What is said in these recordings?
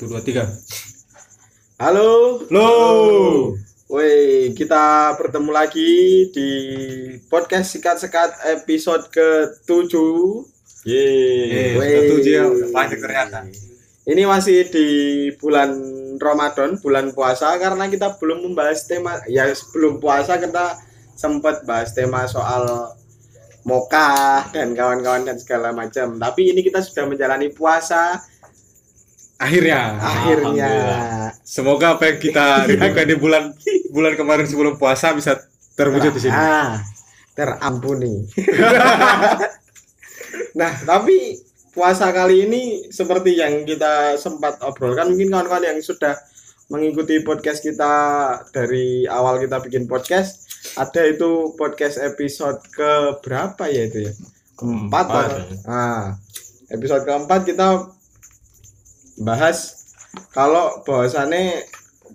Satu, dua, tiga. Halo, Lo. woi kita bertemu lagi di podcast sikat-sekat episode ke-7 Eh, Wey. sudah tujuh ya, banyak ternyata. Ini masih di bulan Ramadan, bulan puasa karena kita belum membahas tema ya sebelum puasa kita sempat bahas tema soal mokah dan kawan-kawan dan segala macam. Tapi ini kita sudah menjalani puasa Akhirnya. akhirnya. Semoga apa yang kita rindukan di bulan bulan kemarin sebelum puasa bisa terwujud di sini. Ah, terampuni. nah, tapi puasa kali ini seperti yang kita sempat obrolkan, mungkin kawan-kawan yang sudah mengikuti podcast kita dari awal kita bikin podcast, ada itu podcast episode ke berapa ya itu ya? Keempat. Atau-. Nah, episode keempat kita bahas kalau bahwasannya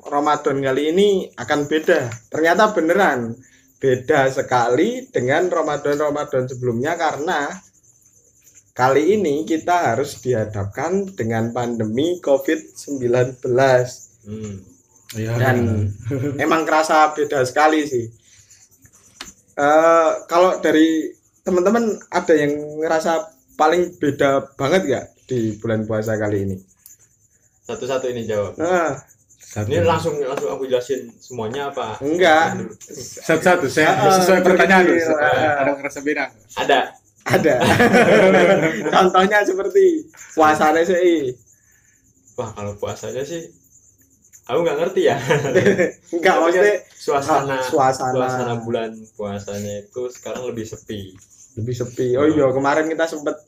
Ramadan kali ini akan beda. Ternyata beneran beda sekali dengan Ramadan-Ramadan sebelumnya karena kali ini kita harus dihadapkan dengan pandemi COVID-19 Hmm. Iya. dan emang kerasa beda sekali sih. Eh kalau dari teman-teman ada yang ngerasa paling beda banget gak di bulan puasa kali ini? Satu-satu ini jawab. Nah, Satu. Ini langsung langsung aku jelasin semuanya apa? enggak. satu-satu saya Ah, sesuai pertanyaan dulu. Ada ngerasa beda. Ada. Ada. Contohnya seperti puasanya sih. Wah kalau puasanya sih, aku nggak ngerti ya. Enggak maksudnya suasana ah, suasana. suasana bulan puasanya itu sekarang lebih sepi. lebih sepi. Oh iya, kemarin kita sempet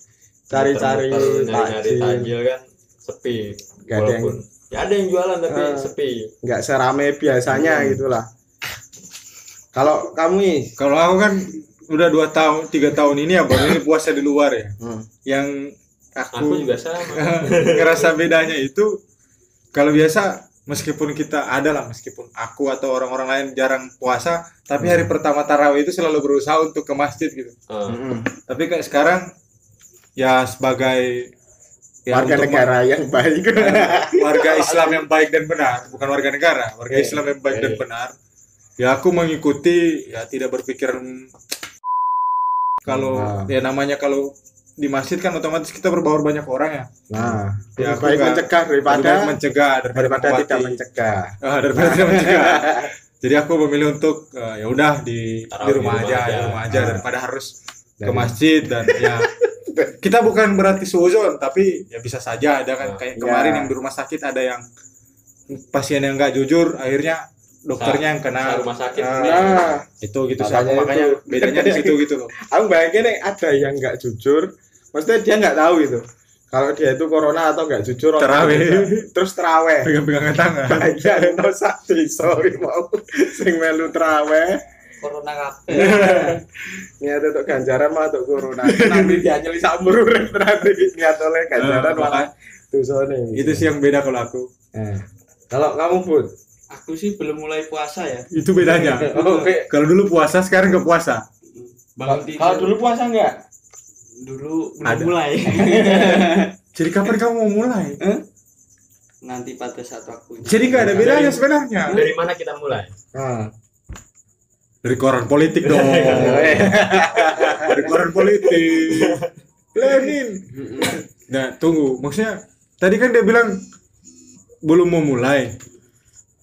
cari-cari takjil. takjil kan sepi. Nggak ada yang- Walaupun ya ada yang jualan tapi Ah. sepi. Enggak serame biasanya Hmm. gitulah. Kalau kamu Kalau aku kan udah dua tahun, tiga tahun ini ya baru ini puasa di luar ya. hmm. Yang Aku aku juga sama. ngerasa bedanya itu kalau biasa meskipun kita ada lah meskipun aku atau orang-orang lain jarang puasa tapi hari pertama tarawih itu selalu berusaha untuk ke masjid gitu Ah. Mm-mm. tapi kayak sekarang ya sebagai ya warga negara yang baik. warga Islam yang baik dan benar bukan warga negara warga Oke, Islam yang baik dan oke. benar ya aku mengikuti ya tidak berpikiran kalau Nah. ya namanya kalau di masjid kan otomatis kita berbaur banyak orang ya Nah, Ya, aku baik nggak- mencegah Lebih baik daripada mencegah daripada, daripada tidak mencegah. Ah, daripada tidak mencegah. Jadi aku memilih untuk eh, ya udah di di rumah di rumah aja, aja. di rumah aja Ah. daripada harus ke masjid dan ya kita bukan berarti suzon tapi ya bisa saja ada kan Ah. kayak Ya. kemarin yang di rumah sakit ada yang pasien yang nggak jujur akhirnya dokternya yang kena Sa- rumah sakit. Ah, Nah, itu gitu Makanya aku makanya itu. bedanya di situ gitu loh. aku bayangin nih ada yang nggak jujur, maksudnya dia nggak tahu itu. Kalau dia itu corona atau nggak jujur tidak. terus teraweh. Pegang-pegangan tangan. Bagian no sak sorry mau sing melu teraweh. Corona kabeh. niat untuk ganjaran mah untuk corona nanti dia nyeli umur urip nanti niat oleh ganjaran Eh, malah dosane itu sih yang beda kalau aku. Eh. kalau kamu pun Aku sih belum mulai puasa ya. Itu bedanya. oke Kalau dulu puasa sekarang ke puasa. Bangun tidur. kalau dulu puasa enggak dulu belum Ada. mulai. Jadi kapan kamu mau mulai? Nanti pada saat waktunya. Jadi nggak ada bedanya sebenarnya. Dari mana kita mulai? nah. Dari koran politik dong. Dari koran politik. Lenin. Nah, tunggu. Maksudnya tadi kan dia bilang belum mau mulai.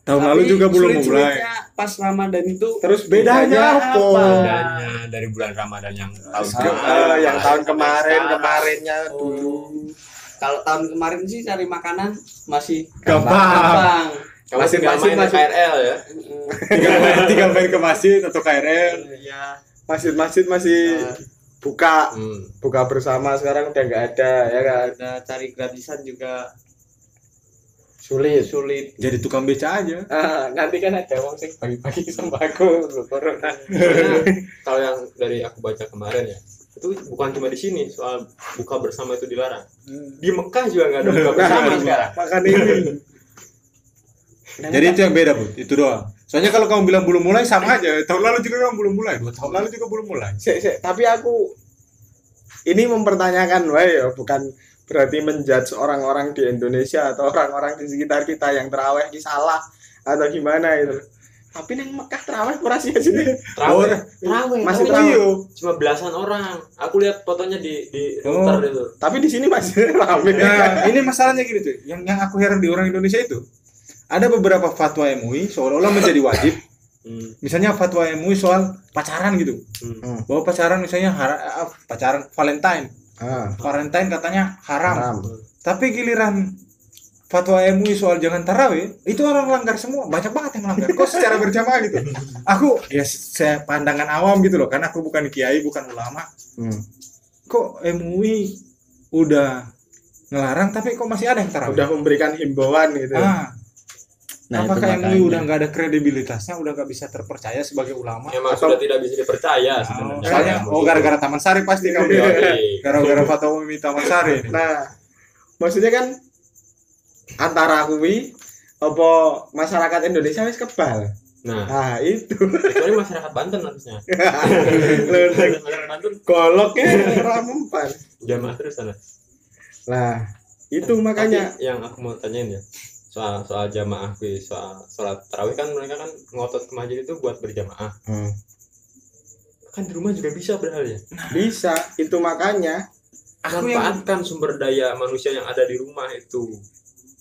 Tahun Tapi lalu juga belum mau mulai. sulit-sulitnya Pas Ramadan itu terus Bedanya bedanya apa? apa, Bedanya dari bulan Ramadan yang tahun Ah, kemarin. yang tahun kemarin kemarinnya Oh. dulu kalau tahun kemarin sih cari makanan masih Gampang. gampang. Kamu Masih- tinggal masih- main masih- KRL ya? Tinggal main, tinggal main ke masjid atau KRL. Ya, masjid-masjid masih Nah. buka Hmm. buka bersama sekarang udah nggak ada ya kan ada cari gratisan juga sulit sulit. Jadi tukang beca aja. ah, nanti kan ada wong sing bagi-bagi sembako corona Karena kalau yang dari aku baca kemarin ya, itu bukan cuma di sini soal buka bersama itu dilarang. Di Mekah juga nggak ada buka bersama Nah, sekarang. makan ini Jadi itu yang beda, Bu. Itu doang. Soalnya kalau kamu bilang belum mulai sama aja. Tahun lalu juga kamu belum mulai. Dua tahun lalu juga belum mulai. Sik, sik, tapi aku ini mempertanyakan wae ya, bukan berarti menjudge orang-orang di Indonesia atau orang-orang di sekitar kita yang terawih ki salah atau gimana itu. Tapi neng Mekah terawih ora sih sini. Terawih. Terawih. Masih tapi terawih. Cuma belasan orang. Aku lihat fotonya di di Oh. itu. Tapi di sini masih rame. Nah, ini masalahnya gini tuh. Yang yang aku heran di orang Indonesia itu ada beberapa fatwa MUI seolah-olah menjadi wajib. Hmm. Misalnya fatwa MUI soal pacaran gitu. Hmm. Bahwa pacaran misalnya hara- ah, pacaran Valentine. Ah, Valentine katanya haram. haram. Tapi giliran fatwa MUI soal jangan tarawih, itu orang langgar semua. Banyak banget yang melanggar. Kok secara berjamaah gitu? Aku ya saya pandangan awam gitu loh, karena aku bukan kiai, bukan ulama. Hmm. Kok MUI udah ngelarang tapi kok masih ada yang tarawih? Udah memberikan himbauan gitu. Ah, Nah, itu apakah MUI makanya. udah nggak ada kredibilitasnya, udah nggak bisa terpercaya sebagai ulama? Memang Atau- sudah tidak bisa dipercaya Oh, sebenarnya. soalnya Ya, oh gara-gara Taman Sari pasti kamu Iya. bilang. gara-gara fatwa Taman Sari. ini. Nah, maksudnya kan antara kuwi apa masyarakat Indonesia wis kebal. Nah, Nah, itu. kecuali masyarakat Banten harusnya. Masyarakat Banten goloknya ora mempan. jamaah terus sana. Nah, itu makanya Tapi yang aku mau tanyain ya soal soal jamaah kuy, soal sholat tarawih kan mereka kan ngotot ke masjid itu buat berjamaah. Hmm, kan di rumah juga bisa padahal ya? Bisa itu makanya. Aku yang manfaatkan sumber daya manusia yang ada di rumah itu.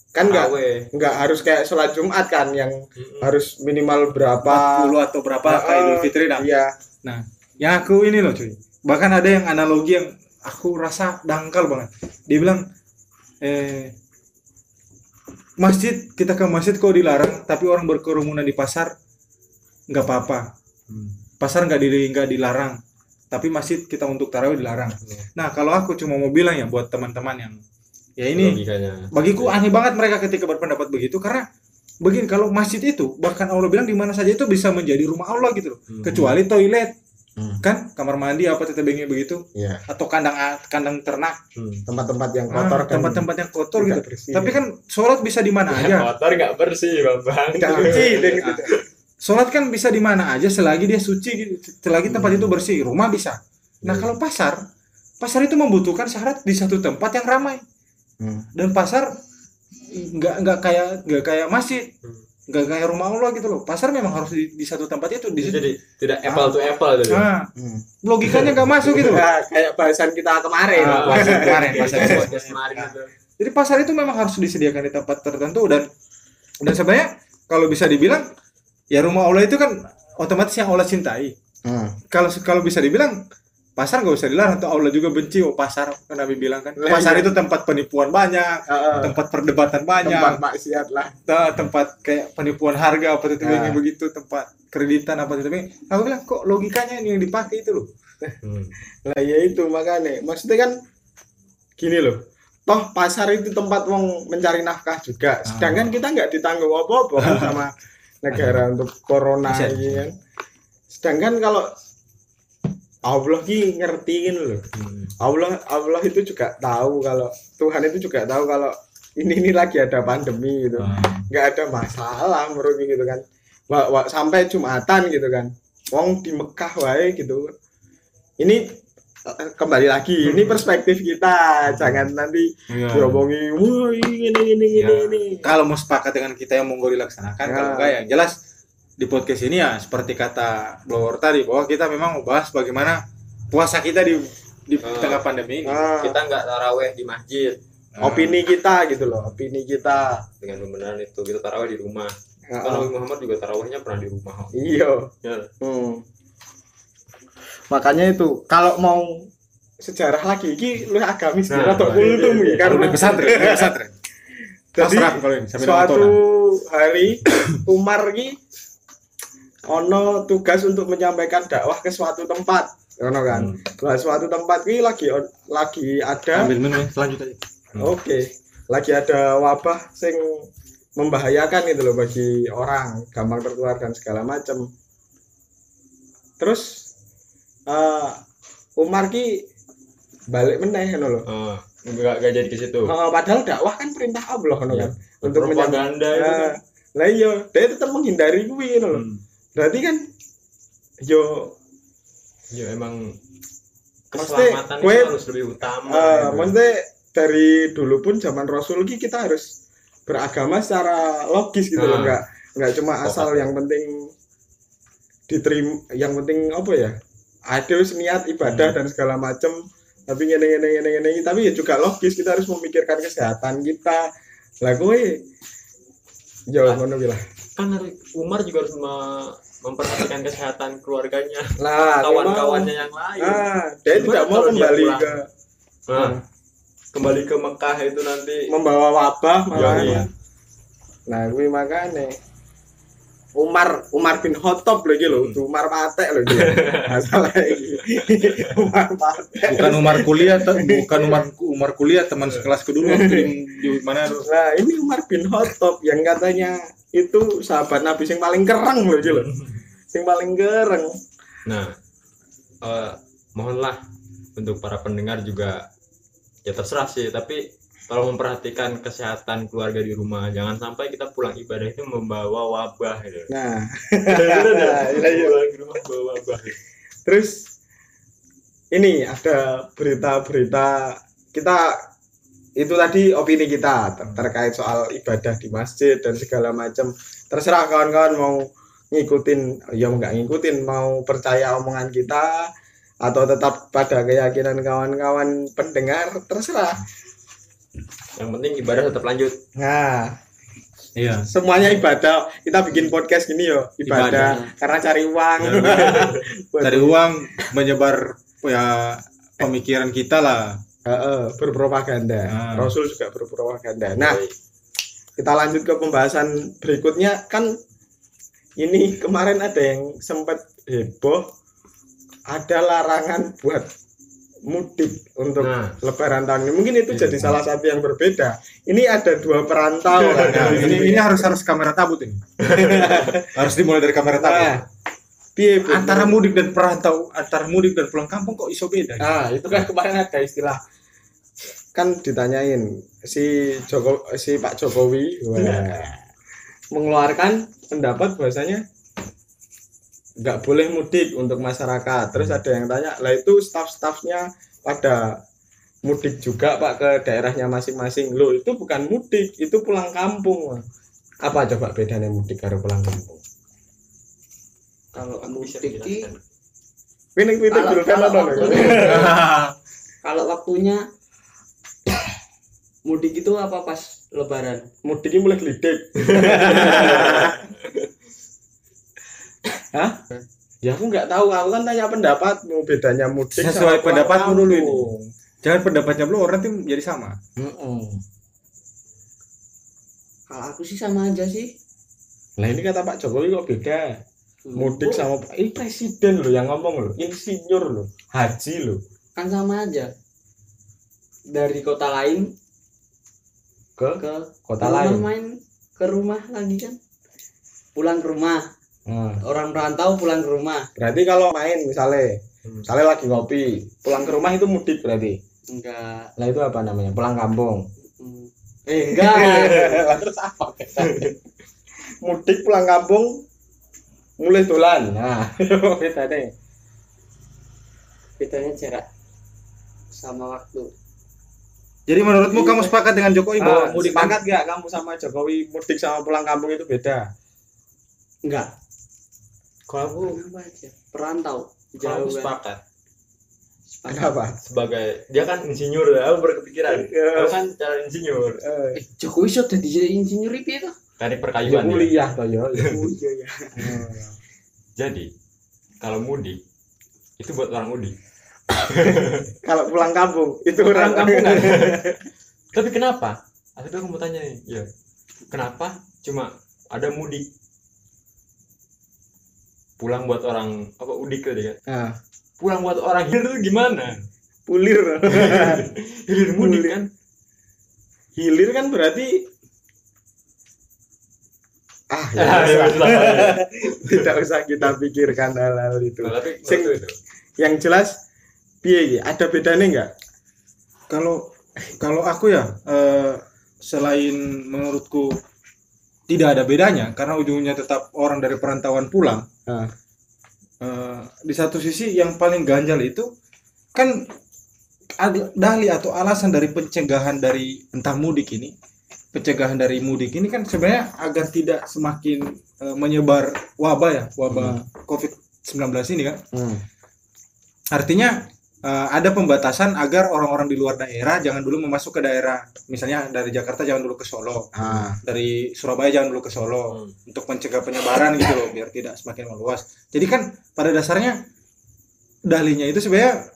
Kan nggak nggak harus kayak sholat Jumat kan yang Mm-mm. harus minimal berapa? 40 atau berapa kayak Idul Fitri nah. iya. Yang aku ini loh cuy. Bahkan ada yang analogi yang aku rasa dangkal banget. Dia bilang eh masjid kita ke masjid kok dilarang tapi orang berkerumunan di pasar nggak apa-apa. Pasar nggak di nggak dilarang. Tapi masjid kita untuk tarawih dilarang. Nah, kalau aku cuma mau bilang ya buat teman-teman yang ya ini logikanya bagiku aneh banget mereka ketika berpendapat begitu karena begini kalau masjid itu bahkan Allah bilang di mana saja itu bisa menjadi rumah Allah gitu loh Hmm. kecuali toilet Hmm. kan kamar mandi apa tetebengnya begitu iya atau kandang kandang ternak Hmm. tempat-tempat yang Ah, kotor kan tempat-tempat yang kotor nggak gitu bersih. tapi kan sholat bisa di mana aja kotor nggak bersih bang nggak gitu. sholat kan bisa di mana aja selagi dia suci gitu. selagi tempat itu bersih rumah bisa nah kalau pasar pasar itu membutuhkan syarat di satu tempat yang ramai Hmm. dan pasar nggak nggak kayak nggak kayak masjid Hmm. Nggak kayak rumah Allah gitu loh. Pasar memang harus di, di satu tempat itu di situ. jadi tidak apple to apple gitu. Nah Hmm. logikanya nggak masuk gitu Nah, kayak bahasan kita kemarin. Ah, bahasa kemarin Podcast kemarin. kemarin itu jadi pasar itu memang harus disediakan di tempat tertentu dan dan sebenarnya kalau bisa dibilang ya rumah Allah itu kan otomatis yang Allah cintai. Hmm. kalau kalau bisa dibilang pasar nggak usah dilarang atau Allah juga benci oh pasar kan Nabi bilang kan. Pasar iya. itu tempat penipuan banyak tempat perdebatan banyak. Tempat maksiat lah. Tempat kayak penipuan harga apa itu Nah. begitu tempat kreditan apa itu. Aku bilang kok logikanya ini yang dipakai itu loh? Hmm. Lah ya itu makanya. Maksudnya kan gini loh. Toh pasar itu tempat wong mencari nafkah juga. Sedangkan kita nggak ditanggung apa-apa sama negara untuk corona ini kan. Sedangkan kalau Allah ki ngertiin loh Hmm. Allah Allah itu juga tahu kalau Tuhan itu juga tahu kalau ini ini lagi ada pandemi gitu. Nggak ada masalah menurut gitu kan. Wah, wah, sampai jumatan gitu kan. Wong di Mekah wae gitu. Ini eh, kembali lagi ini perspektif kita. Jangan nanti diomongi wah ini ini ini ini, Ya. ini. kalau mau sepakat dengan kita yang monggo dilaksanakan Ya. kalau enggak ya jelas di podcast ini ya seperti kata blower tadi bahwa kita memang mau bahas bagaimana puasa kita di di Ah. tengah pandemi ini. Ah, kita nggak taraweh di masjid. Opini kita gitu loh opini kita. Dengan pembenaran itu kita taraweh di rumah. Kan Nabi Muhammad juga tarawehnya pernah di rumah. Iya. Ya. Hmm. Makanya itu kalau mau sejarah lagi iki lu agamis Nah, atau nah, kultum iya, iya. iki, kalau karena pesantren pesantren. Jadi, ini suatu hari Umar ki ono tugas untuk menyampaikan dakwah ke suatu tempat. Ono kan? Nah, suatu tempat ki lagi on- lagi ada ambil minum ya, selanjut aja Hmm. oke. Lagi ada wabah sing membahayakan gitu loh bagi orang gampang tertular dan segala macam terus eh, Umar ki balik meneh ngono loh Ah, nggak nggak jadi ke situ. Eh, padahal dakwah kan perintah Allah ngono Iya. kan untuk menyampaikan itu kan. lah iya dia tetap menghindari kuwi ngono loh Hmm. Berarti kan yo ya emang keselamatan gue- itu harus lebih utama eh gitu. maksudnya dari dulu pun zaman Rasul ki kita harus beragama secara logis gitu loh Nah. nggak nggak cuma asal yang penting diterima yang penting apa ya ada wis niat ibadah Hmm. dan segala macem tapi ngene ngene ngene ngene tapi ya juga logis kita harus memikirkan kesehatan kita lah ya Ah. ngono ki lah kan Umar juga harus me- memperhatikan kesehatan keluarganya lah kawan-kawannya yang lain. Ah dia Gimana tidak mau kembali pulang? ke nah, kembali ke Mekah itu nanti. Membawa wabah malah iya. nah gue makanya Umar Umar bin Khattab loh Hmm. tuh Umar Patek loh gitu masalah ini Umar Patek. Bukan Umar kuliah bukan Umar Umar kuliah teman sekelasku dulu waktu di, mana nah ini Umar bin Khattab yang katanya itu sahabat Nabi yang paling kereng loh gitu loh yang paling kereng. Nah, eh, mohonlah untuk para pendengar juga ya terserah sih, tapi kalau memperhatikan kesehatan keluarga di rumah, jangan sampai kita pulang ibadah itu membawa wabah gitu. nah. Iya, wabah. terus ini ada berita-berita kita itu tadi opini kita ter- terkait soal ibadah di masjid dan segala macam. Terserah kawan-kawan mau ngikutin ya nggak ngikutin mau percaya omongan kita atau tetap pada keyakinan kawan-kawan pendengar terserah Yang penting ibadah tetap lanjut. nah. Iya. Semuanya ibadah. Kita bikin podcast gini yo ibadah, Ibadah. karena cari uang. Buat- cari uang menyebar ya pemikiran kita lah. Heeh, berpropaganda. Ah. Rasul juga berpropaganda. Nah kita lanjut ke pembahasan berikutnya. Kan ini kemarin ada yang sempat heboh. Ada larangan buat mudik untuk Nah. lebaran tahun ini. Mungkin itu Iya. jadi salah satu yang berbeda. Ini ada dua perantau kan Nah, ini ini. harus harus kamera tabut ini. Harus dimulai dari kamera tabut. Nah, piye, antara mudik dan perantau antara mudik dan pulang kampung kok iso beda Nah, itu kan kemarin ada istilah. Kan ditanyain si Joko si Pak Jokowi wah, mengeluarkan pendapat bahwasanya nggak boleh mudik untuk masyarakat. Terus ada yang tanya, lah itu staf-stafnya pada mudik juga Pak ke daerahnya masing-masing. Loh, itu bukan mudik, itu pulang kampung. Apa coba bedanya mudik karo pulang kampung? Kalau mudik kita Kalau- dulu kan kalau nonton, waktu- ya? kalau waktunya mudik itu apa pas lebaran? Mudiknya mulai gelidik. Hah? Ya aku nggak tahu, aku kan tanya pendapatmu bedanya mudik Sesuai pendapatmu dulu ini. jangan pendapatnya belum orang nanti jadi sama Mm-mm. Kalau aku sih sama aja sih. Nah ini kata Pak Jokowi kok beda. Mudik Oh, sama ini presiden loh yang ngomong loh, insinyur loh, haji loh. kan sama aja. Dari kota lain Ke ke kota lain. main ke rumah lagi kan. Pulang ke rumah. Nah, Orang perantau pulang ke rumah. berarti kalau main misalnya, Hmm. misalnya lagi ngopi, pulang ke rumah itu mudik berarti. Enggak. Nah itu apa namanya? Pulang kampung. Hmm. Eh enggak. Lah, terus apa bedanya? mudik pulang kampung mulai dolan nah beda deh Bedanya jarak sama waktu. jadi menurutmu kamu sepakat dengan Jokowi bahwa ah, mudik sepakat gak kamu sama Jokowi mudik sama pulang kampung itu beda Enggak. Kalau aku? Perantau. Jauh aku kan. sepakat Sepakat. kenapa sebagai dia kan insinyur ya, aku berkepikiran. Iya. Aku kan cara insinyur, eh, Eh, Jokowi sudah jadi insinyur itu ya perkayuan. ya. kuliah toh ya Oh iya ya. Jadi kalau mudik itu buat orang mudik. kalau pulang kampung itu Orang orang kampungan. Tapi kenapa? Tapi aku mau tanya nih, ya. Kenapa cuma ada mudik? Pulang buat orang apa udik tadi kan? nah, Pulang buat orang hilir itu gimana? pulir Hilir mudik Mudik. kan? hilir kan berarti ah ya, Ah, ya, usah. ya. tidak usah kita pikirkan hal-hal itu Nah, tapi Sing- itu. yang jelas piye iki? ada bedanya enggak kalau kalau aku ya eh, selain menurutku tidak ada bedanya karena ujungnya tetap orang dari perantauan pulang Ah. Eh, di satu sisi yang paling ganjal itu kan dalih atau alasan dari pencegahan dari entah mudik ini pencegahan dari mudik ini kan sebenarnya agar tidak semakin eh, menyebar wabah ya wabah COVID-19 ini kan Hmm. artinya eh, ada pembatasan agar orang-orang di luar daerah jangan dulu memasuk ke daerah misalnya dari Jakarta jangan dulu ke Solo Ah, dari Surabaya jangan dulu ke Solo Hmm. untuk mencegah penyebaran gitu loh biar tidak semakin meluas. Jadi kan pada dasarnya dalihnya itu sebenarnya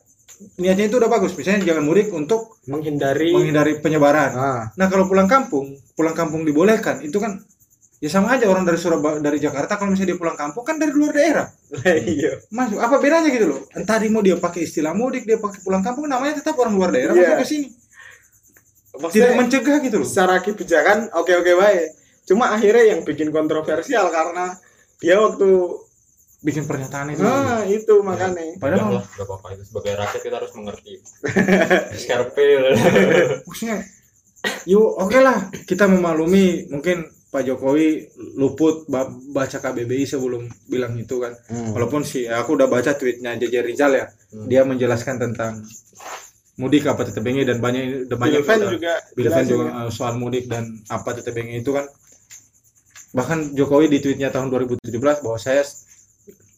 niatnya itu udah bagus misalnya jangan mudik untuk menghindari menghindari penyebaran. Ah, nah kalau pulang kampung pulang kampung dibolehkan itu kan ya sama aja orang dari Surabaya dari Jakarta kalau misalnya dia pulang kampung kan dari luar daerah. Iya. Masuk apa bedanya gitu loh? Entah dia mau dia pakai istilah mudik dia pakai pulang kampung namanya tetap orang luar daerah Iya. masuk ke sini. Tidak maksudnya mencegah gitu loh. secara kebijakan oke oke baik. Cuma akhirnya yang bikin kontroversial karena dia waktu bikin pernyataan itu. Ah itu makanya. Padahal Udah lah, gak apa-apa. Itu sebagai rakyat kita harus mengerti. Skarpil maksudnya yuk oke lah kita memaklumi mungkin Pak Jokowi luput ba- baca KBBI sebelum bilang itu kan Hmm. walaupun sih aku udah baca tweetnya JJ Rizal ya Hmm. dia menjelaskan tentang mudik apa TTBG dan banyak dan banyak udah- juga jelasin juga ya. soal mudik dan apa TTBG itu kan bahkan Jokowi di tweetnya tahun 2017 bahwa saya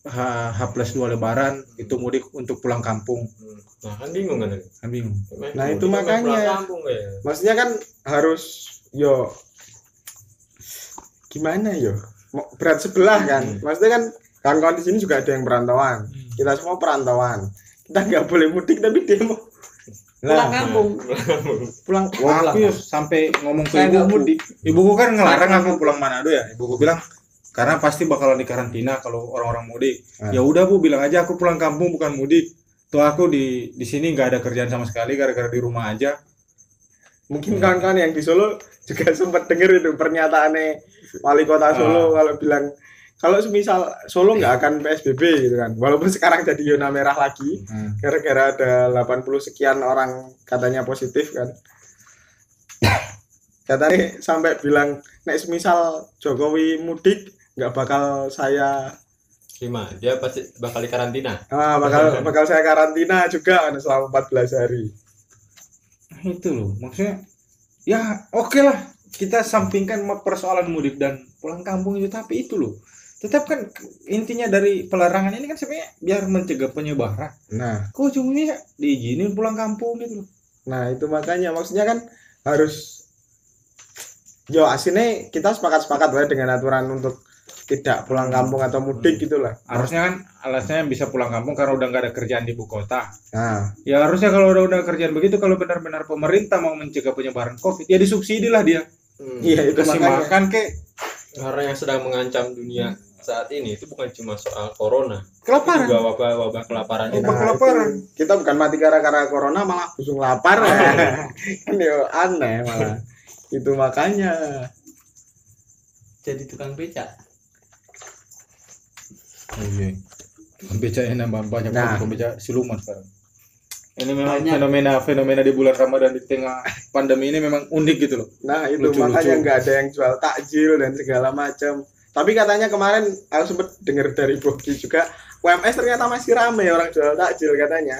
H, H plus 2 lebaran itu mudik untuk pulang kampung Hmm. nah kan bingung kan kan bingung Nah, itu Kita makanya. kampung ya maksudnya kan harus yo gimana yo Mau berat sebelah kan Hmm. maksudnya kan kawan-kawan di sini juga ada yang perantauan kita semua perantauan kita nggak boleh mudik tapi demo pulang Lah, kampung pulang Wah, aku ya sampai ngomong ke Saya nggak ibuku. Ibuku kan ngelarang aku pulang Manado ya. Ibuku bilang karena pasti bakalan dikarantina kalau orang-orang mudik. Ah. Ya udah Bu bilang aja aku pulang kampung bukan mudik. Tuh aku di di sini nggak ada kerjaan sama sekali gara-gara di rumah aja. Mungkin kawan-kawan yang di Solo juga sempat denger itu pernyataannya wali kota Solo kalau bilang kalau semisal Solo nggak akan PSBB gitu kan. Walaupun sekarang jadi zona merah lagi gara-gara ada 80 sekian orang katanya positif kan. Katanya sampai bilang nek semisal Jokowi mudik nggak bakal saya lima dia pasti bakal di karantina ah, bakal bakal saya karantina juga kan, selama 14 hari. Nah, itu loh maksudnya ya oke lah. Kita sampingkan persoalan mudik dan pulang kampung itu tapi itu loh. Tetap kan intinya dari pelarangan ini kan sebenarnya biar mencegah penyebaran. Nah. Kok ujungnya diizinin pulang kampung gitu? Loh Nah itu makanya. Maksudnya kan harus yo aslinya kita sepakat-sepakat lah dengan aturan untuk tidak pulang kampung atau mudik gitu lah. harusnya kan alasannya bisa pulang kampung karena udah nggak ada kerjaan di ibu kota. Nah, ya harusnya kalau udah udah kerjaan begitu kalau benar-benar pemerintah mau mencegah penyebaran covid ya disubsidi lah dia. Hmm. iya itu kasih makanya. makan kek. Karena yang sedang mengancam dunia saat ini itu bukan cuma soal corona. Kelaparan. Juga wabah wabah kelaparan Oh, ini Wabah Nah, kelaparan. itu kita bukan mati gara-gara corona malah busung lapar. Kan yo aneh malah. Itu makanya. Jadi tukang becak Iya. Beca yang nambah banyak Nah. beca siluman sekarang. Ini memang Banyak. fenomena fenomena di bulan Ramadan di tengah pandemi ini memang unik gitu loh. nah itu Lucu-lucu. makanya nggak ada yang jual takjil dan segala macam tapi katanya kemarin aku sempet dengar dari Bogi juga UMS ternyata masih ramai orang jual takjil katanya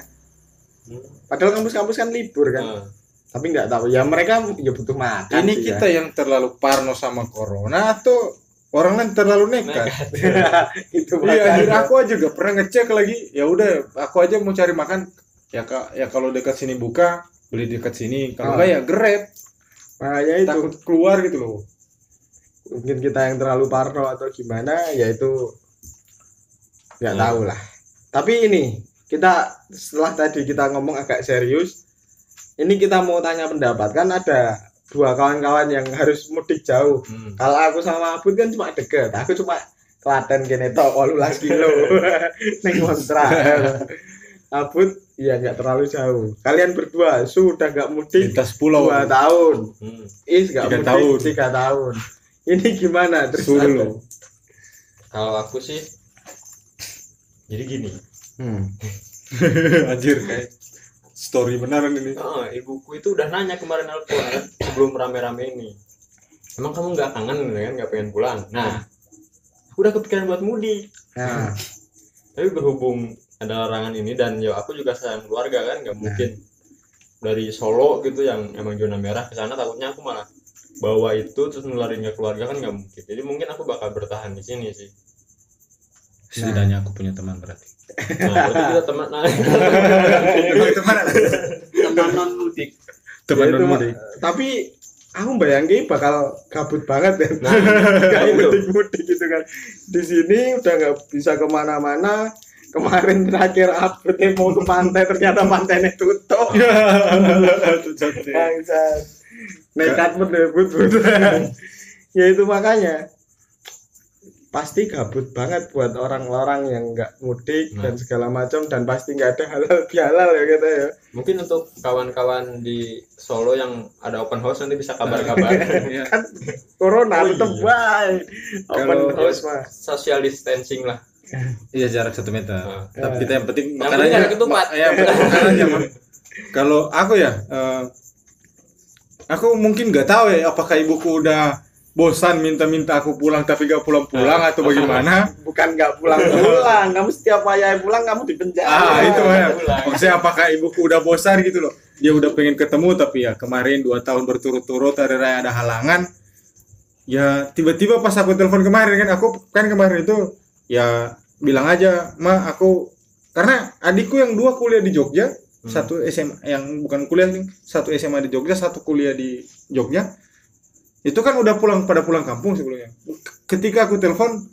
padahal kampus-kampus kan libur kan Nah, tapi nggak tahu ya mereka ya butuh makan ini sih kita yang terlalu parno sama corona atau orang lain terlalu nekat. ya. itu Iya, aku aja juga pernah ngecek lagi. Ya udah, aku aja mau cari makan. Ya kak, ya kalau dekat sini buka, beli dekat sini. Kalau Ah. enggak ya grab, makanya itu takut keluar gitu loh. mungkin kita yang terlalu parno atau gimana ya itu nggak Hmm. tahu lah tapi ini kita setelah tadi kita ngomong agak serius ini kita mau tanya pendapat kan ada dua kawan-kawan yang harus mudik jauh hmm. kalau aku sama Abud kan cuma deket aku cuma Klaten kene tok 18 kilo ning kontrak Abud ya nggak terlalu jauh kalian berdua sudah nggak mudik Lintas pulau. dua tahun Hmm. Is nggak Tiga mudik tahun. tiga tahun ini gimana terus Solo. kalau aku sih jadi gini Hmm. Anjir kayak story beneran ini. oh, ibuku itu udah nanya kemarin aku kan, sebelum rame-rame ini. Emang kamu nggak kangen kan nggak pengen pulang? Nah aku udah kepikiran buat mudik. Nah, tapi berhubung ada larangan ini dan ya aku juga sayang keluarga kan nggak mungkin dari Solo gitu yang emang zona merah ke sana takutnya aku malah bawa itu terus nularin ke keluarga kan nggak mungkin. Jadi mungkin aku bakal bertahan di sini sih. Setidaknya aku punya teman berarti nah berarti kita teman teman teman non mudik teman non mudik tapi aku bayangin bakal gabut banget ya. Nah itu. Mudik-mudik gitu kan. Di sini udah nggak bisa ke mana-mana. Kemarin terakhir update mau ke pantai ternyata pantainya tutup. Bangsat. nekat berdebut ya itu makanya pasti gabut banget buat orang-orang yang nggak mudik Nah. dan segala macam dan pasti nggak ada halal bihalal ya kita ya mungkin untuk kawan-kawan di Solo yang ada open house nanti bisa kabar-kabar Iya. corona Oh, iya. baik open Kalau- house mah social distancing lah iya jarak satu meter Nah. tapi kita yang penting Yang penting ada ketupat. ya yang penting makanannya Mak. kalau aku ya eh, aku mungkin nggak tahu ya apakah ibuku udah bosan minta-minta aku pulang tapi gak pulang-pulang atau bagaimana? Bukan nggak pulang-pulang kamu setiap ayah pulang kamu di penjara. Ah itu ya maksudnya apakah ibuku udah bosan gitu loh? Dia udah pengen ketemu tapi ya kemarin dua tahun berturut-turut ada raya ada halangan. Ya tiba-tiba pas aku telepon kemarin kan aku kan kemarin itu ya bilang aja ma aku karena adikku yang dua kuliah di Jogja Hmm. satu SMA yang bukan kuliah nih satu SMA di Jogja satu kuliah di Jogja itu kan udah pulang pada pulang kampung sebelumnya. Ketika aku telepon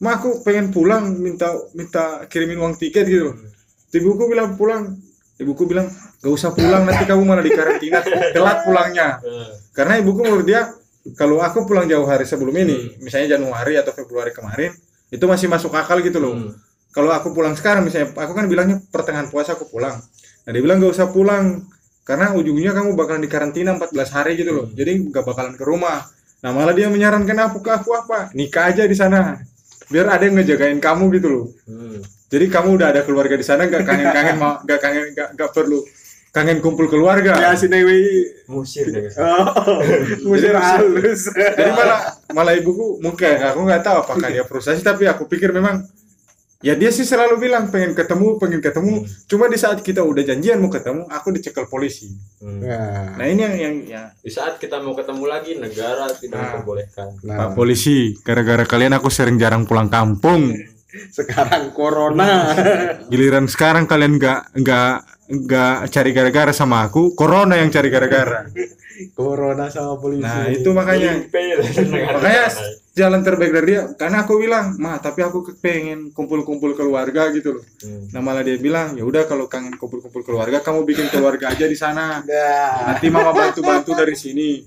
ma aku pengen pulang minta minta kirimin uang tiket gitu loh. Ibuku bilang pulang. Ibuku bilang gak usah pulang nanti kamu malah dikarantina telat pulangnya. Karena ibuku menurut dia kalau aku pulang jauh hari sebelum ini misalnya Januari atau Februari kemarin itu masih masuk akal gitu loh. Hmm. kalau aku pulang sekarang misalnya aku kan bilangnya pertengahan puasa aku pulang. Nah dia bilang gak usah pulang karena ujungnya kamu bakalan dikarantina 14 hari gitu loh. Jadi gak bakalan ke rumah. Nah malah dia menyarankan aku ke aku apa nikah aja di sana. Biar ada yang ngejagain kamu gitu loh. Hmm. jadi kamu udah ada keluarga di sana gak kangen kangen mau gak kangen gak, gak perlu kangen kumpul keluarga. Ya sinewi musir deh oh musir halus. jadi malah malah ibuku mungkin aku nggak tahu apakah dia frustasi tapi aku pikir memang ya dia sih selalu bilang pengen ketemu pengen ketemu. Cuma di saat kita udah janjian mau ketemu aku dicekel polisi. Hmm. nah, nah ini yang yang ya. Di saat kita mau ketemu lagi negara tidak Nah. memperbolehkan. Nah, Pak polisi gara-gara kalian aku sering jarang pulang kampung. Sekarang corona. Giliran sekarang kalian nggak nggak nggak cari gara-gara sama aku corona yang cari gara-gara. Corona sama polisi. Nah itu makanya. Makanya jalan terbaik dari dia karena aku bilang mah tapi aku pengen kumpul-kumpul keluarga gitu loh. Hmm. nah malah dia bilang ya udah kalau kangen kumpul-kumpul keluarga kamu bikin keluarga aja di sana. Nah, nanti mama bantu-bantu dari sini.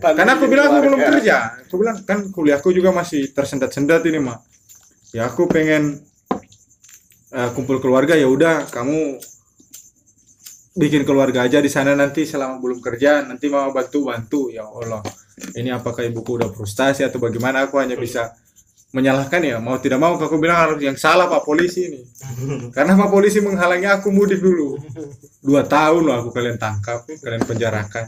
Karena aku bilang aku belum kerja. Aku bilang kan kuliahku juga masih tersendat-sendat ini mak ya aku pengen eh, kumpul keluarga ya udah kamu bikin keluarga aja di sana nanti selama belum kerja nanti mama bantu bantu. Ya Allah ini apakah ibuku udah frustasi atau bagaimana? Aku hanya bisa menyalahkan ya. Mau tidak mau aku bilang harus yang salah pak polisi ini. Karena pak polisi menghalangi aku mudik dulu. Dua tahun loh aku kalian tangkap kalian penjarakan.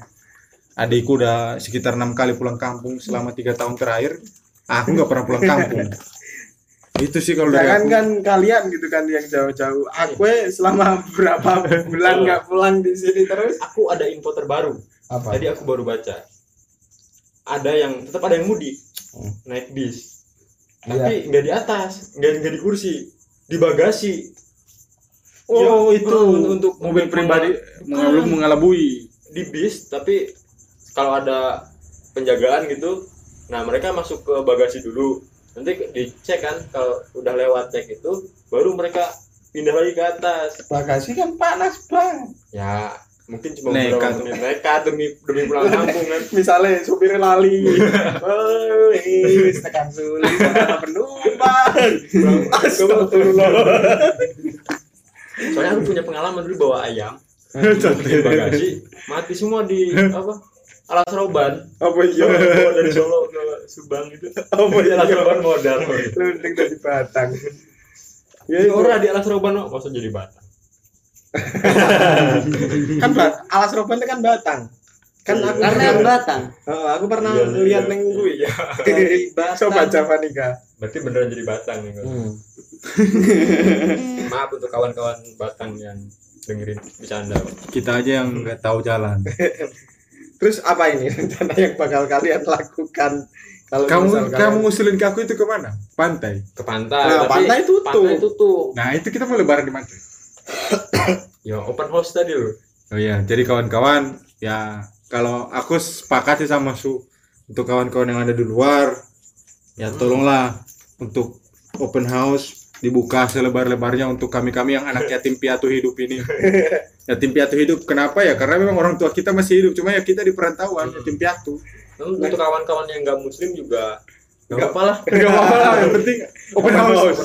Adikku udah sekitar enam kali pulang kampung selama tiga tahun terakhir. Aku nggak pernah pulang kampung itu sih kalau Jangan aku. kan kalian gitu kan yang jauh-jauh. Aku selama berapa bulan nggak pulang di sini terus. aku ada info terbaru. Apa? tadi aku baru baca. Ada yang tetap ada yang mudik. Hmm. naik bis. Iya. tapi nggak di atas. Nggak nggak di kursi. Di bagasi. Oh Ya, itu. untuk- untuk mobil untuk pribadi mengal- mengalami mengalabui. Di bis tapi kalau ada penjagaan gitu nah mereka masuk ke bagasi dulu nanti dicek kan kalau udah lewat cek itu baru mereka pindah lagi ke atas Bagasi kan panas banget. ya mungkin cuma Nekat. nekat demi demi pulang kampung kan Misalnya supir lali. Oh, ini tekan sulit sama penumpang. Astagfirullah. soalnya aku punya pengalaman dulu bawa ayam di bagasi mati semua di apa alas roban Apa iya? dari Solo ke Subang gitu Apa di iya? alas roban modal Lunding dari Batang. Ya, Di itu. ora di alas roban kok masa jadi batang kan Bat- alas roban itu kan Batang. Kan aku karena yang batang Heeh, aku pernah Iya, lihat iya. neng gue ya. dari batang Coba Javanika. berarti beneran jadi batang nih Hmm. maaf untuk kawan-kawan batang yang dengerin bercanda kita aja yang nggak tahu jalan Terus apa ini rencana yang bakal kalian lakukan kalau kamu kamu ngusulin ke aku itu ke mana? Pantai? Ke pantai Nah, tapi pantai tutup. pantai tutup. Nah itu kita mau lebaran di mana ya open house tadi loh. Oh iya jadi kawan-kawan ya kalau aku sepakat sih sama su untuk kawan-kawan yang ada di luar ya tolonglah untuk open house dibuka selebar-lebarnya untuk kami-kami yang anak yatim piatu hidup ini. Yatim piatu hidup kenapa ya? Karena memang orang tua kita masih hidup cuma ya kita di perantauan yatim piatu untuk kawan-kawan yang nggak muslim juga nggak apa-apa lah. Gak apa-apa lah, yang penting open house.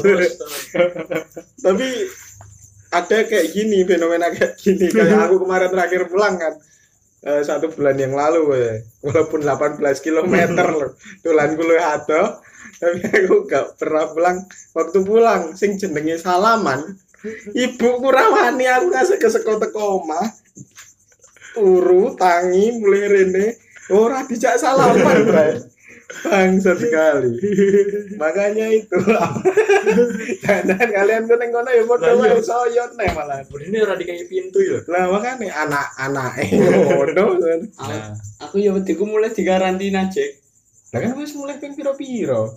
Tapi ada kayak gini fenomena kayak gini. Kayak aku kemarin terakhir pulang kan eh, satu bulan yang lalu ya. walaupun 18 km loh tulan kulo ada tapi aku gak pernah pulang. Waktu pulang sing jenenge salaman ibu kurawani aku ngasih ke sekolah teko omah. Turu tangi mulai rene ora dijak salaman Bray. bangsat sekali. Makanya itu. Dan kalian tuh neng kono ya bodoh iya. wae soyot nih malah. Ini ora dikai pintu ya? Lah makanya anak-anak bodoh. Nah, Aku ya wediku mulai dikarantina, Cek. lah kan wis mulai ping piro-piro?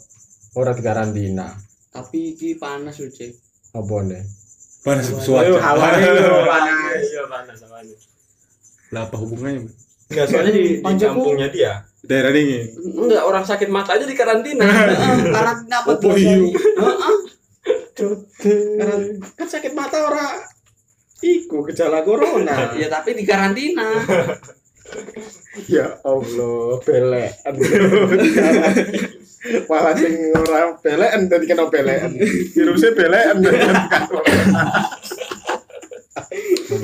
Ora dikarantina. Tapi iki panas, lho, Cek. apa nih panas Ayo, hawanya itu panas iya panas. panas Lah apa hubungannya? Enggak soalnya di, di kampungnya dia Daerah dingin. enggak orang sakit mata aja di karantina karantina apa tuh? Heeh. Karena kan sakit mata ora iku gejala corona Ya tapi di karantina. ya Allah belekan malah sing ora belekan tadi kena belekan virusnya belekan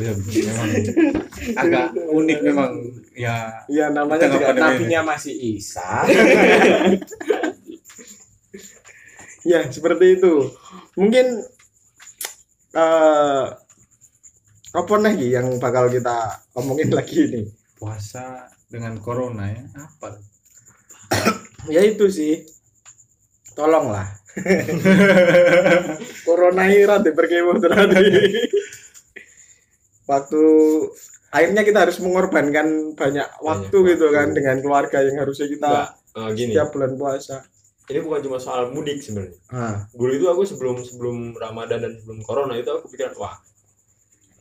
memang agak unik memang. Ya ya namanya juga nabinya masih Isa. Ya seperti itu. Mungkin eh apa lagi yang bakal kita omongin lagi nih puasa dengan corona ya apa? Ya itu sih. Tolonglah. Corona ini rada berkemah tadi waktu akhirnya kita harus mengorbankan banyak waktu waktu. gitu kan dengan keluarga yang harusnya kita enggak eh, gini. setiap bulan puasa. Ini bukan cuma soal mudik sebenarnya. Nah, dulu itu aku sebelum sebelum Ramadan dan sebelum Corona itu aku pikiran wah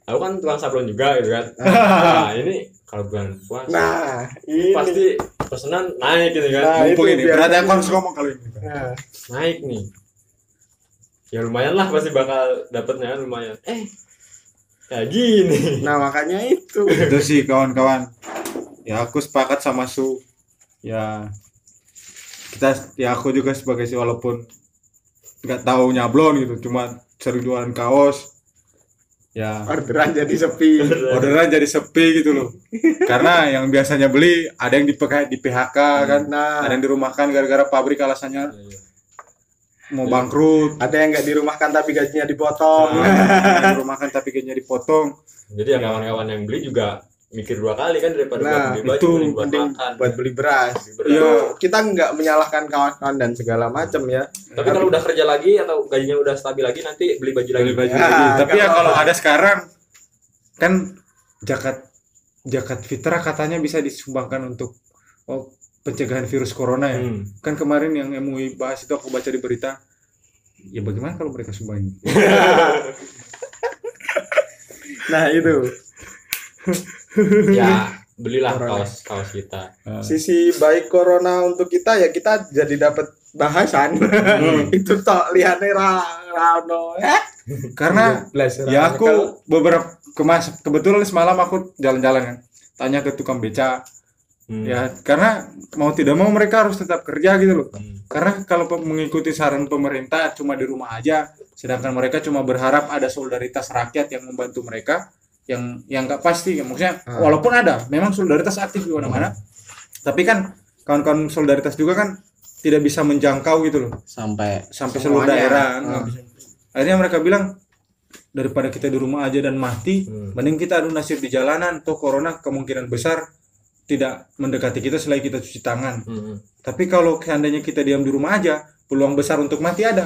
aku kan tukang sablon juga gitu kan. Nah ini kalau bulan puasa nah ini pasti pesanan naik gitu kan. Nah, mumpung itu ini biar- berarti aku harus ngomong kalau ini. Nah, naik nih. Ya lumayan lah pasti bakal dapatnya lumayan. Eh kayak gini. Nah makanya itu. Itu sih kawan-kawan. Ya aku sepakat sama su. Ya kita ya aku juga sebagai si walaupun nggak tahu nyablon gitu cuma sering jualan kaos. Ya. Orderan jadi sepi. Orderan jadi sepi gitu loh. Karena yang biasanya beli ada yang di PK, di PHK kan. Nah. Ada yang dirumahkan gara-gara pabrik alasannya mau bangkrut. Ada yang nggak dirumahkan tapi gajinya dipotong. Nah, yang dirumahkan tapi gajinya dipotong. Jadi ya kawan-kawan yang beli juga mikir dua kali kan daripada Nah, buat beli baju itu mending buat mending makan. buat beli beras. Beli beras. Iya. kita nggak menyalahkan kawan-kawan dan segala macam ya. Tapi kalau udah kerja lagi atau gajinya udah stabil lagi nanti beli baju lagi. Beli baju Ya, lagi. tapi ya kalau- ada sekarang kan zakat zakat fitrah katanya bisa disumbangkan untuk oh, pencegahan virus corona ya. Hmm. kan kemarin yang MUI bahas itu aku baca di berita ya bagaimana kalau mereka sumbangin nah itu. Ya belilah Corona. kaos kaos kita. Nah, sisi baik corona untuk kita ya kita jadi dapat bahasan. Itu tok lihatnya ra rano eh? Karena ya aku beberapa kemas kebetulan semalam aku jalan-jalan kan tanya ke tukang beca Hmm. ya karena mau tidak mau mereka harus tetap kerja gitu loh Hmm. karena kalau mengikuti saran pemerintah cuma di rumah aja sedangkan mereka cuma berharap ada solidaritas rakyat yang membantu mereka yang yang nggak pasti ya maksudnya Ah. walaupun ada memang solidaritas aktif di mana-mana tapi kan kawan-kawan solidaritas juga kan tidak bisa menjangkau gitu loh sampai sampai seluruh daerah Ah. bisa. akhirnya mereka bilang daripada kita di rumah aja dan mati Hmm. mending kita adu nasib di jalanan tuh corona kemungkinan besar tidak mendekati kita selain kita cuci tangan. Hmm. tapi kalau seandainya kita diam di rumah aja peluang besar untuk mati ada.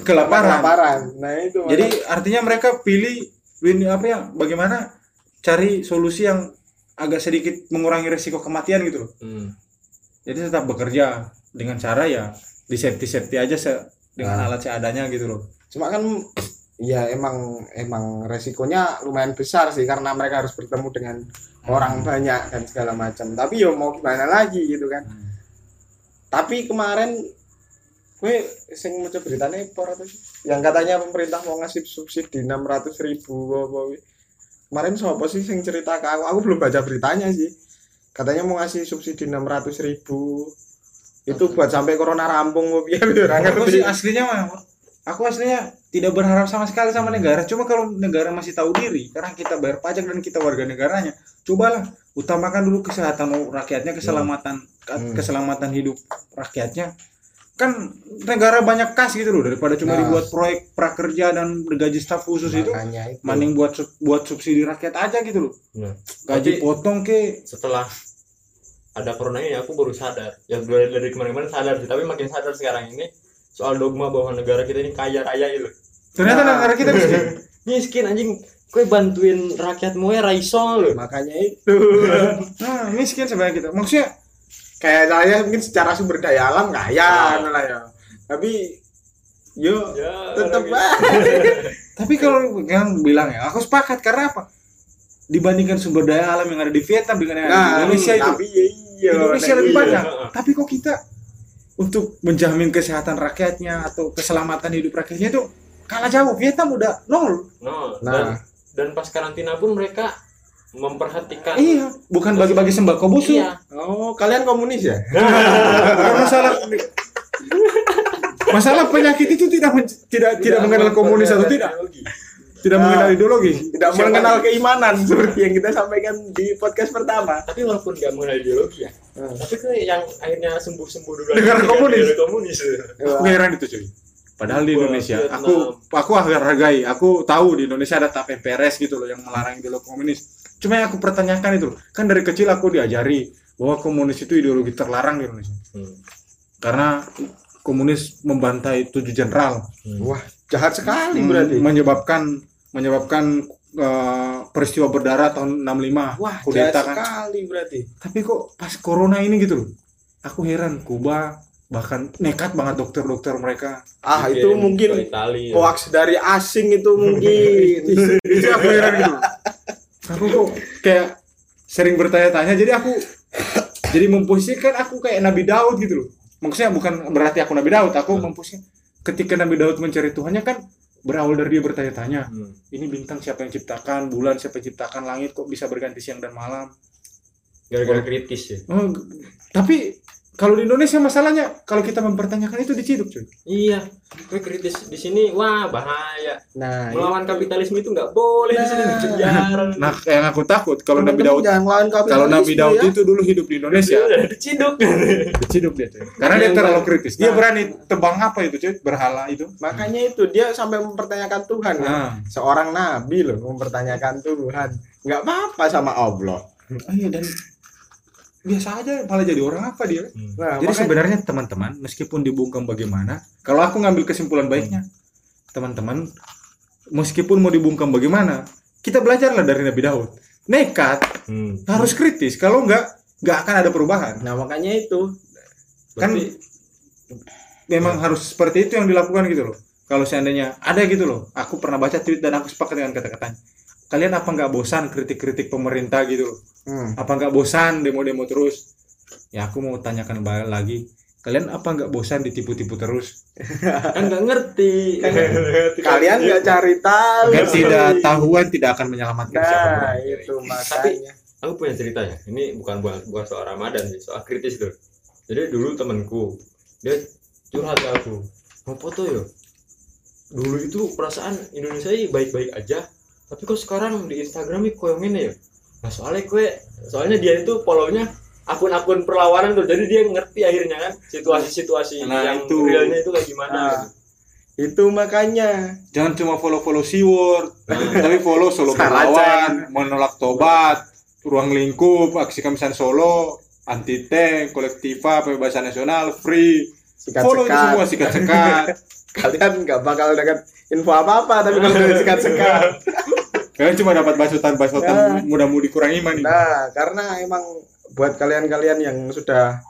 Kelaparan. Kelaparan. Nah itu jadi artinya mereka pilih win apa ya bagaimana cari solusi yang agak sedikit mengurangi resiko kematian gitu loh. Hmm. jadi tetap bekerja dengan cara ya di safety safety aja se- dengan Nah. alat seadanya gitu loh. Cuma kan ya emang emang resikonya lumayan besar sih karena mereka harus bertemu dengan orang banyak dan segala macam. Tapi yo mau gimana lagi gitu kan. Tapi kemarin gue sing mau beritanya por atau sih? yang katanya pemerintah mau ngasih subsidi 600 ribu apa kemarin siapa sih yang cerita ke aku? Aku belum baca beritanya sih. Katanya mau ngasih subsidi 600 ribu. Itu buat sampai corona rampung gue biar orang ngerti sih aslinya mah aku aslinya tidak berharap sama sekali sama negara. Cuma kalau negara masih tahu diri karena kita bayar pajak dan kita warga negaranya cobalah utamakan dulu kesehatan rakyatnya keselamatan Hmm. keselamatan hidup rakyatnya. Kan negara banyak kas gitu loh daripada cuma Nah. dibuat proyek prakerja dan gaji staf khusus itu itu. mending buat buat subsidi rakyat aja gitu loh. Nah, gaji Tapi- potong ke. setelah ada corona ini aku baru sadar. Ya dari, dari kemarin-kemarin sadar sih tapi makin sadar sekarang ini soal dogma bahwa negara kita ini kaya raya gitu. Ternyata Nah. negara kita miskin. miskin anjing. Kue bantuin rakyatmu ya raiso loh makanya itu. Nah miskin sebenarnya kita. Maksudnya kayak saya mungkin secara sumber daya alam kaya Ah. lah ya. Tapi yo ya lah. Tapi kalau yang bilang ya, aku sepakat. Karena apa? Dibandingkan sumber daya alam yang ada di Vietnam dengan yang ada di nah Indonesia itu, tapi ya iya. Indonesia nah, lebih iya. banyak. Tapi kok kita untuk menjamin kesehatan rakyatnya atau keselamatan hidup rakyatnya itu kalah jauh. Vietnam udah nol. no, nah dan, dan pas karantina pun mereka memperhatikan Iya, bukan bagi-bagi sembako busuk. Iya. oh kalian komunis ya Bukan masalah masalah penyakit itu tidak men- tidak tidak mengenal komunis atau tidak, tidak Ah. mengenal ideologi. tidak Siapa- mengenal keimanan seperti yang kita sampaikan di podcast pertama tapi walaupun nggak mengenal ideologi ya Hmm. tapi kan yang akhirnya sembuh sembuh dulu Negara komunis. negara komunis Aku heran itu cuy. Padahal di Indonesia, Vietnam. aku aku agak hargai. Aku tahu di Indonesia ada tap MPRS gitu loh yang melarang ideologi komunis. Cuma yang aku pertanyakan itu, kan dari kecil aku diajari bahwa komunis itu ideologi terlarang di Indonesia. Hmm. Karena komunis membantai tujuh jenderal, Hmm. wah jahat sekali Hmm, berarti menyebabkan menyebabkan eh, peristiwa berdarah tahun 65 wah kudeta kan. sekali berarti Tapi kok pas corona ini gitu loh. Aku heran Kuba bahkan nekat banget dokter-dokter mereka ah Mungkin itu ke mungkin Itali, ya. hoax dari asing itu mungkin itu aku heran gitu aku kok kayak sering bertanya-tanya jadi aku jadi memposisikan aku kayak Nabi Daud gitu loh maksudnya bukan berarti aku Nabi Daud aku memposisikan ketika Nabi Daud mencari Tuhannya kan berawal dari dia bertanya-tanya Hmm. ini bintang siapa yang ciptakan? Bulan siapa yang ciptakan? Langit kok bisa berganti siang dan malam? Gara-gara kritis ya? Oh, tapi kalau di Indonesia masalahnya kalau kita mempertanyakan itu diciduk cuy iya gue kritis di sini wah bahaya nah melawan kapitalisme itu nggak boleh di sini Nah. penjara nah yang aku takut kalau Nabi Daud kalau Nabi Daud ya. itu dulu hidup di Indonesia diciduk diciduk dia cuy. Karena dia terlalu kritis. Dia Nah. berani tebang apa itu cuy? Berhala itu. makanya itu dia sampai mempertanyakan Tuhan kan? Nah, seorang nabi loh mempertanyakan Tuhan nggak apa-apa sama Allah oh iya dan biasa aja malah jadi orang apa dia. nah, Jadi makanya- sebenarnya teman-teman meskipun dibungkam bagaimana, kalau aku ngambil kesimpulan baiknya, teman-teman meskipun mau dibungkam bagaimana, kita belajarlah dari Nabi Daud. Nekat, Hmm. harus kritis. Kalau enggak, nggak akan ada perubahan. nah makanya itu Kan Berarti- memang harus seperti itu yang dilakukan gitu loh. Kalau seandainya ada gitu loh, aku pernah baca tweet dan aku sepakat dengan kata-katanya. Kalian apa nggak bosan kritik-kritik pemerintah gitu loh? Hmm. Apa nggak bosan demo-demo terus? Ya aku mau tanyakan balik lagi. Kalian apa nggak bosan ditipu-tipu terus? kan nggak ngerti kalian nggak cari tahu Ketidaktahuan tidak akan menyelamatkan nah siapa pun. itu Tapi- makanya aku punya ceritanya ini bukan bukan, bukan soal Ramadan soal kritis tuh jadi dulu temanku dia curhat ke aku mau foto yo dulu itu perasaan Indonesia ini baik-baik aja tapi kok sekarang di Instagram ini kok yang ini ya nah soalnya kue soalnya dia itu follownya akun-akun perlawanan tuh jadi dia ngerti akhirnya kan situasi-situasi Nah, yang itu. realnya itu kayak gimana Nah, gitu. itu makanya Jangan cuma follow-follow SeaWorld, tapi follow Solo. Berlawan, menolak tobat, ruang lingkup, aksi kamisan Solo, anti tank, kolektiva, pembebasan nasional, free. sikat follow itu semua sekat sikat-sekat. kalian nggak bakal dapat info apa apa tapi kalau sikat sekat Kalian cuma dapat basutan-basutan Nah. mudah mau dikurangi iman nih. Nah, karena emang buat kalian-kalian yang sudah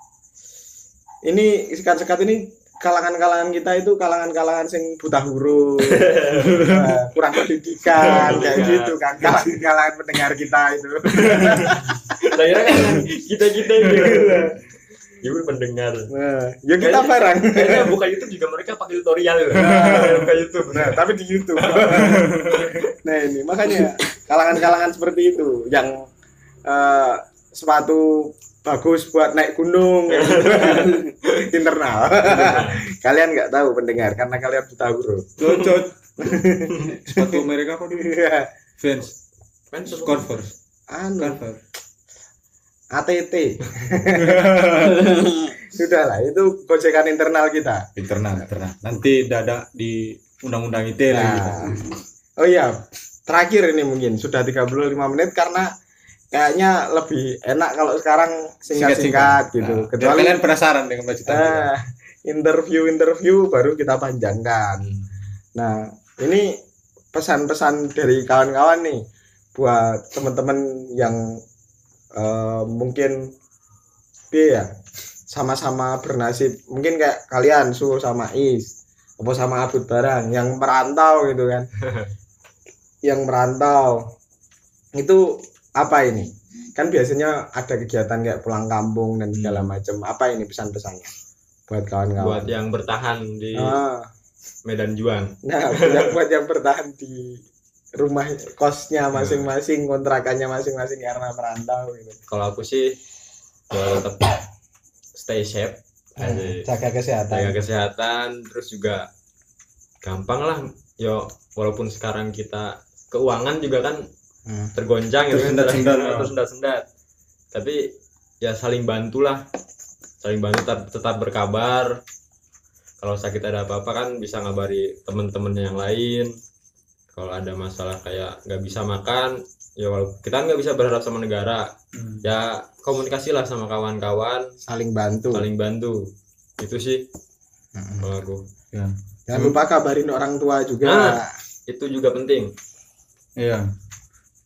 ini sekat-sekat ini kalangan-kalangan kita itu kalangan-kalangan sing buta huruf, nah, kurang pendidikan kayak gitu kan. Kalangan-kalangan pendengar kita itu. Saya kira kan kita kita Ibu pendengar. Nah, ya kita bareng. Kayaknya buka YouTube juga mereka pakai tutorial. buka YouTube. Nah, tapi di YouTube. nah, ini makanya kalangan-kalangan seperti itu yang eh, sepatu bagus buat naik gunung gitu. internal. kalian nggak tahu pendengar karena kalian buta huruf. Cocot. Sepatu mereka apa dulu? Vans, Kan suruh- Converse, anu Converse. ATT. Sudahlah, itu gojekan internal kita. Internal, internal. Nanti dada di undang-undang ITE lagi. Nah, oh iya, terakhir ini mungkin sudah 35 menit karena kayaknya lebih enak kalau sekarang singkat-singkat gitu. Nah, Kecuali kalian penasaran dengan bacaan kita. nah, interview-interview baru kita panjangkan. Nah, ini pesan-pesan dari kawan-kawan nih buat teman-teman yang eh, mungkin piye ya sama-sama bernasib. Mungkin kayak kalian su sama Is apa sama Abud barang yang merantau gitu kan. Yang merantau. Itu apa ini? Kan biasanya ada kegiatan kayak pulang kampung dan segala macam. Apa ini pesan-pesannya? Buat kawan-kawan. Buat yang bertahan di Ah. medan juang. Nah, buat yang bertahan di rumah kosnya masing-masing, kontrakannya masing-masing karena merantau gitu. Kalau aku sih ya tetap stay safe. Aja. Jaga kesehatan. jaga kesehatan terus juga gampang lah yo walaupun sekarang kita keuangan juga kan Hmm. tergoncang gitu kan Tersendat-sendat, ya. tersendat-sendat tapi ya saling bantulah saling bantu tetap, tetap berkabar kalau sakit ada apa-apa kan bisa ngabari temen-temennya yang lain kalau ada masalah kayak nggak bisa makan ya walaupun kita nggak bisa berharap sama negara Hmm. ya komunikasilah sama kawan-kawan Saling bantu. saling bantu itu sih Hmm. kalau aku Ya. Jangan lupa kabarin orang tua juga. Ah. itu juga penting Iya.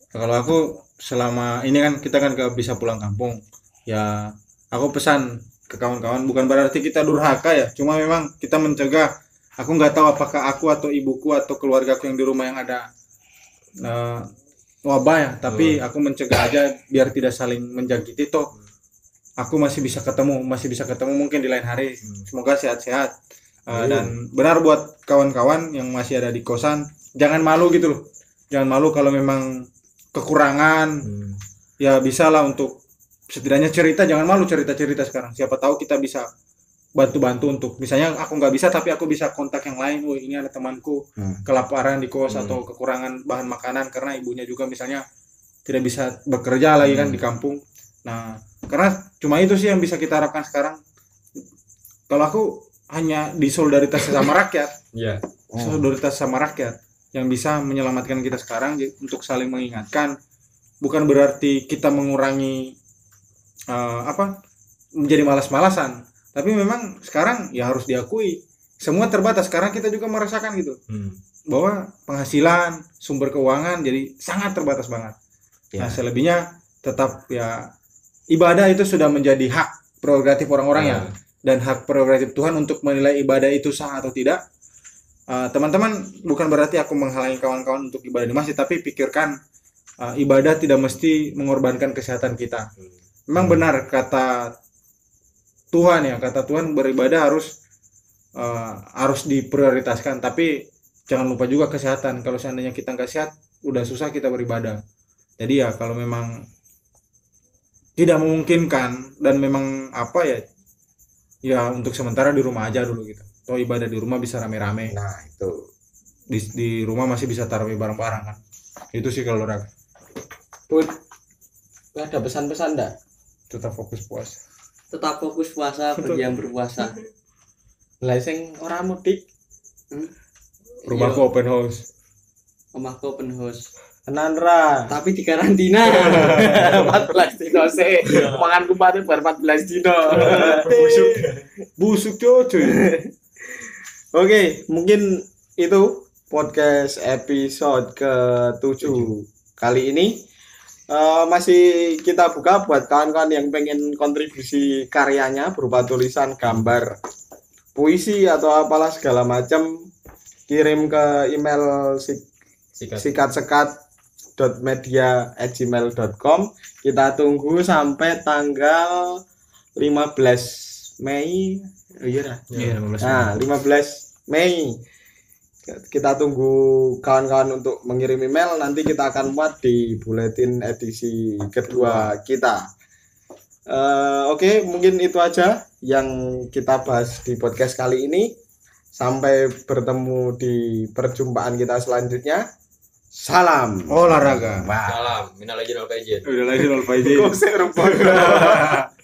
Kalau aku selama ini kan kita kan gak bisa pulang kampung. Ya, aku pesan ke kawan-kawan bukan berarti kita durhaka ya, cuma memang kita mencegah. Aku nggak tahu apakah aku atau ibuku atau keluargaku yang di rumah yang ada eh, wabah ya, tapi aku mencegah aja biar tidak saling menjangkiti toh. Aku masih bisa ketemu, masih bisa ketemu mungkin di lain hari. Semoga sehat-sehat. Eh, Amin. dan benar buat kawan-kawan yang masih ada di kosan, jangan malu gitu loh. Jangan malu kalau memang kekurangan Hmm. ya bisa lah untuk setidaknya cerita jangan malu cerita-cerita sekarang siapa tahu kita bisa bantu-bantu untuk misalnya aku nggak bisa tapi aku bisa kontak yang lain oh ini ada temanku Hmm. kelaparan di kos Hmm. atau kekurangan bahan makanan karena ibunya juga misalnya tidak bisa bekerja lagi kan Hmm. di kampung nah karena cuma itu sih yang bisa kita harapkan sekarang kalau aku hanya di solidaritas sesama rakyat ya Oh. solidaritas sama rakyat yang bisa menyelamatkan kita sekarang untuk saling mengingatkan bukan berarti kita mengurangi eh, apa menjadi malas-malasan tapi memang sekarang ya harus diakui semua terbatas sekarang kita juga merasakan gitu Hmm. bahwa penghasilan sumber keuangan jadi sangat terbatas banget Ya. nah selebihnya tetap ya ibadah itu sudah menjadi hak prerogatif orang-orang ya Nah, dan hak prerogatif Tuhan untuk menilai ibadah itu sah atau tidak. Uh, teman-teman, bukan berarti aku menghalangi kawan-kawan untuk ibadah di masjid, tapi pikirkan uh, ibadah tidak mesti mengorbankan kesehatan kita. Memang benar kata Tuhan ya, kata Tuhan beribadah harus uh, harus diprioritaskan, tapi jangan lupa juga kesehatan. Kalau seandainya kita nggak sehat, udah susah kita beribadah. Jadi ya kalau memang tidak memungkinkan dan memang apa ya ya untuk sementara di rumah aja dulu gitu toh ibadah di rumah bisa rame-rame Nah, itu. di, di rumah masih bisa tarawih bareng-bareng kan itu sih kalau Rak. Put, ada pesan-pesan enggak? tetap fokus puasa tetap fokus puasa bagi yang berpuasa. Lah sing ora mudik. Rumahku Iya, open house. Omahku open house. Tenan ra. tapi di karantina. 14 dino sih. Mangan kumpate bar 14 dino. busuk. Cuy. Oke, mungkin itu podcast episode ke-7 kali ini Eh, masih kita buka buat kawan-kawan yang pengen kontribusi karyanya berupa tulisan, gambar, puisi atau apalah segala macam kirim ke email si- Sikat. sikat-sekat.media@gmail.com kita tunggu sampai tanggal 15 Mei oh iya dah. Iya, 15 nah 15 Mei kita tunggu kawan-kawan untuk mengirim email nanti kita akan muat di buletin edisi kedua kita. Eh, oke mungkin itu aja yang kita bahas di podcast kali ini. Sampai bertemu di perjumpaan kita selanjutnya. Salam. Olahraga. Salam, minal aidin wal faizin. udah lagi nol faizin?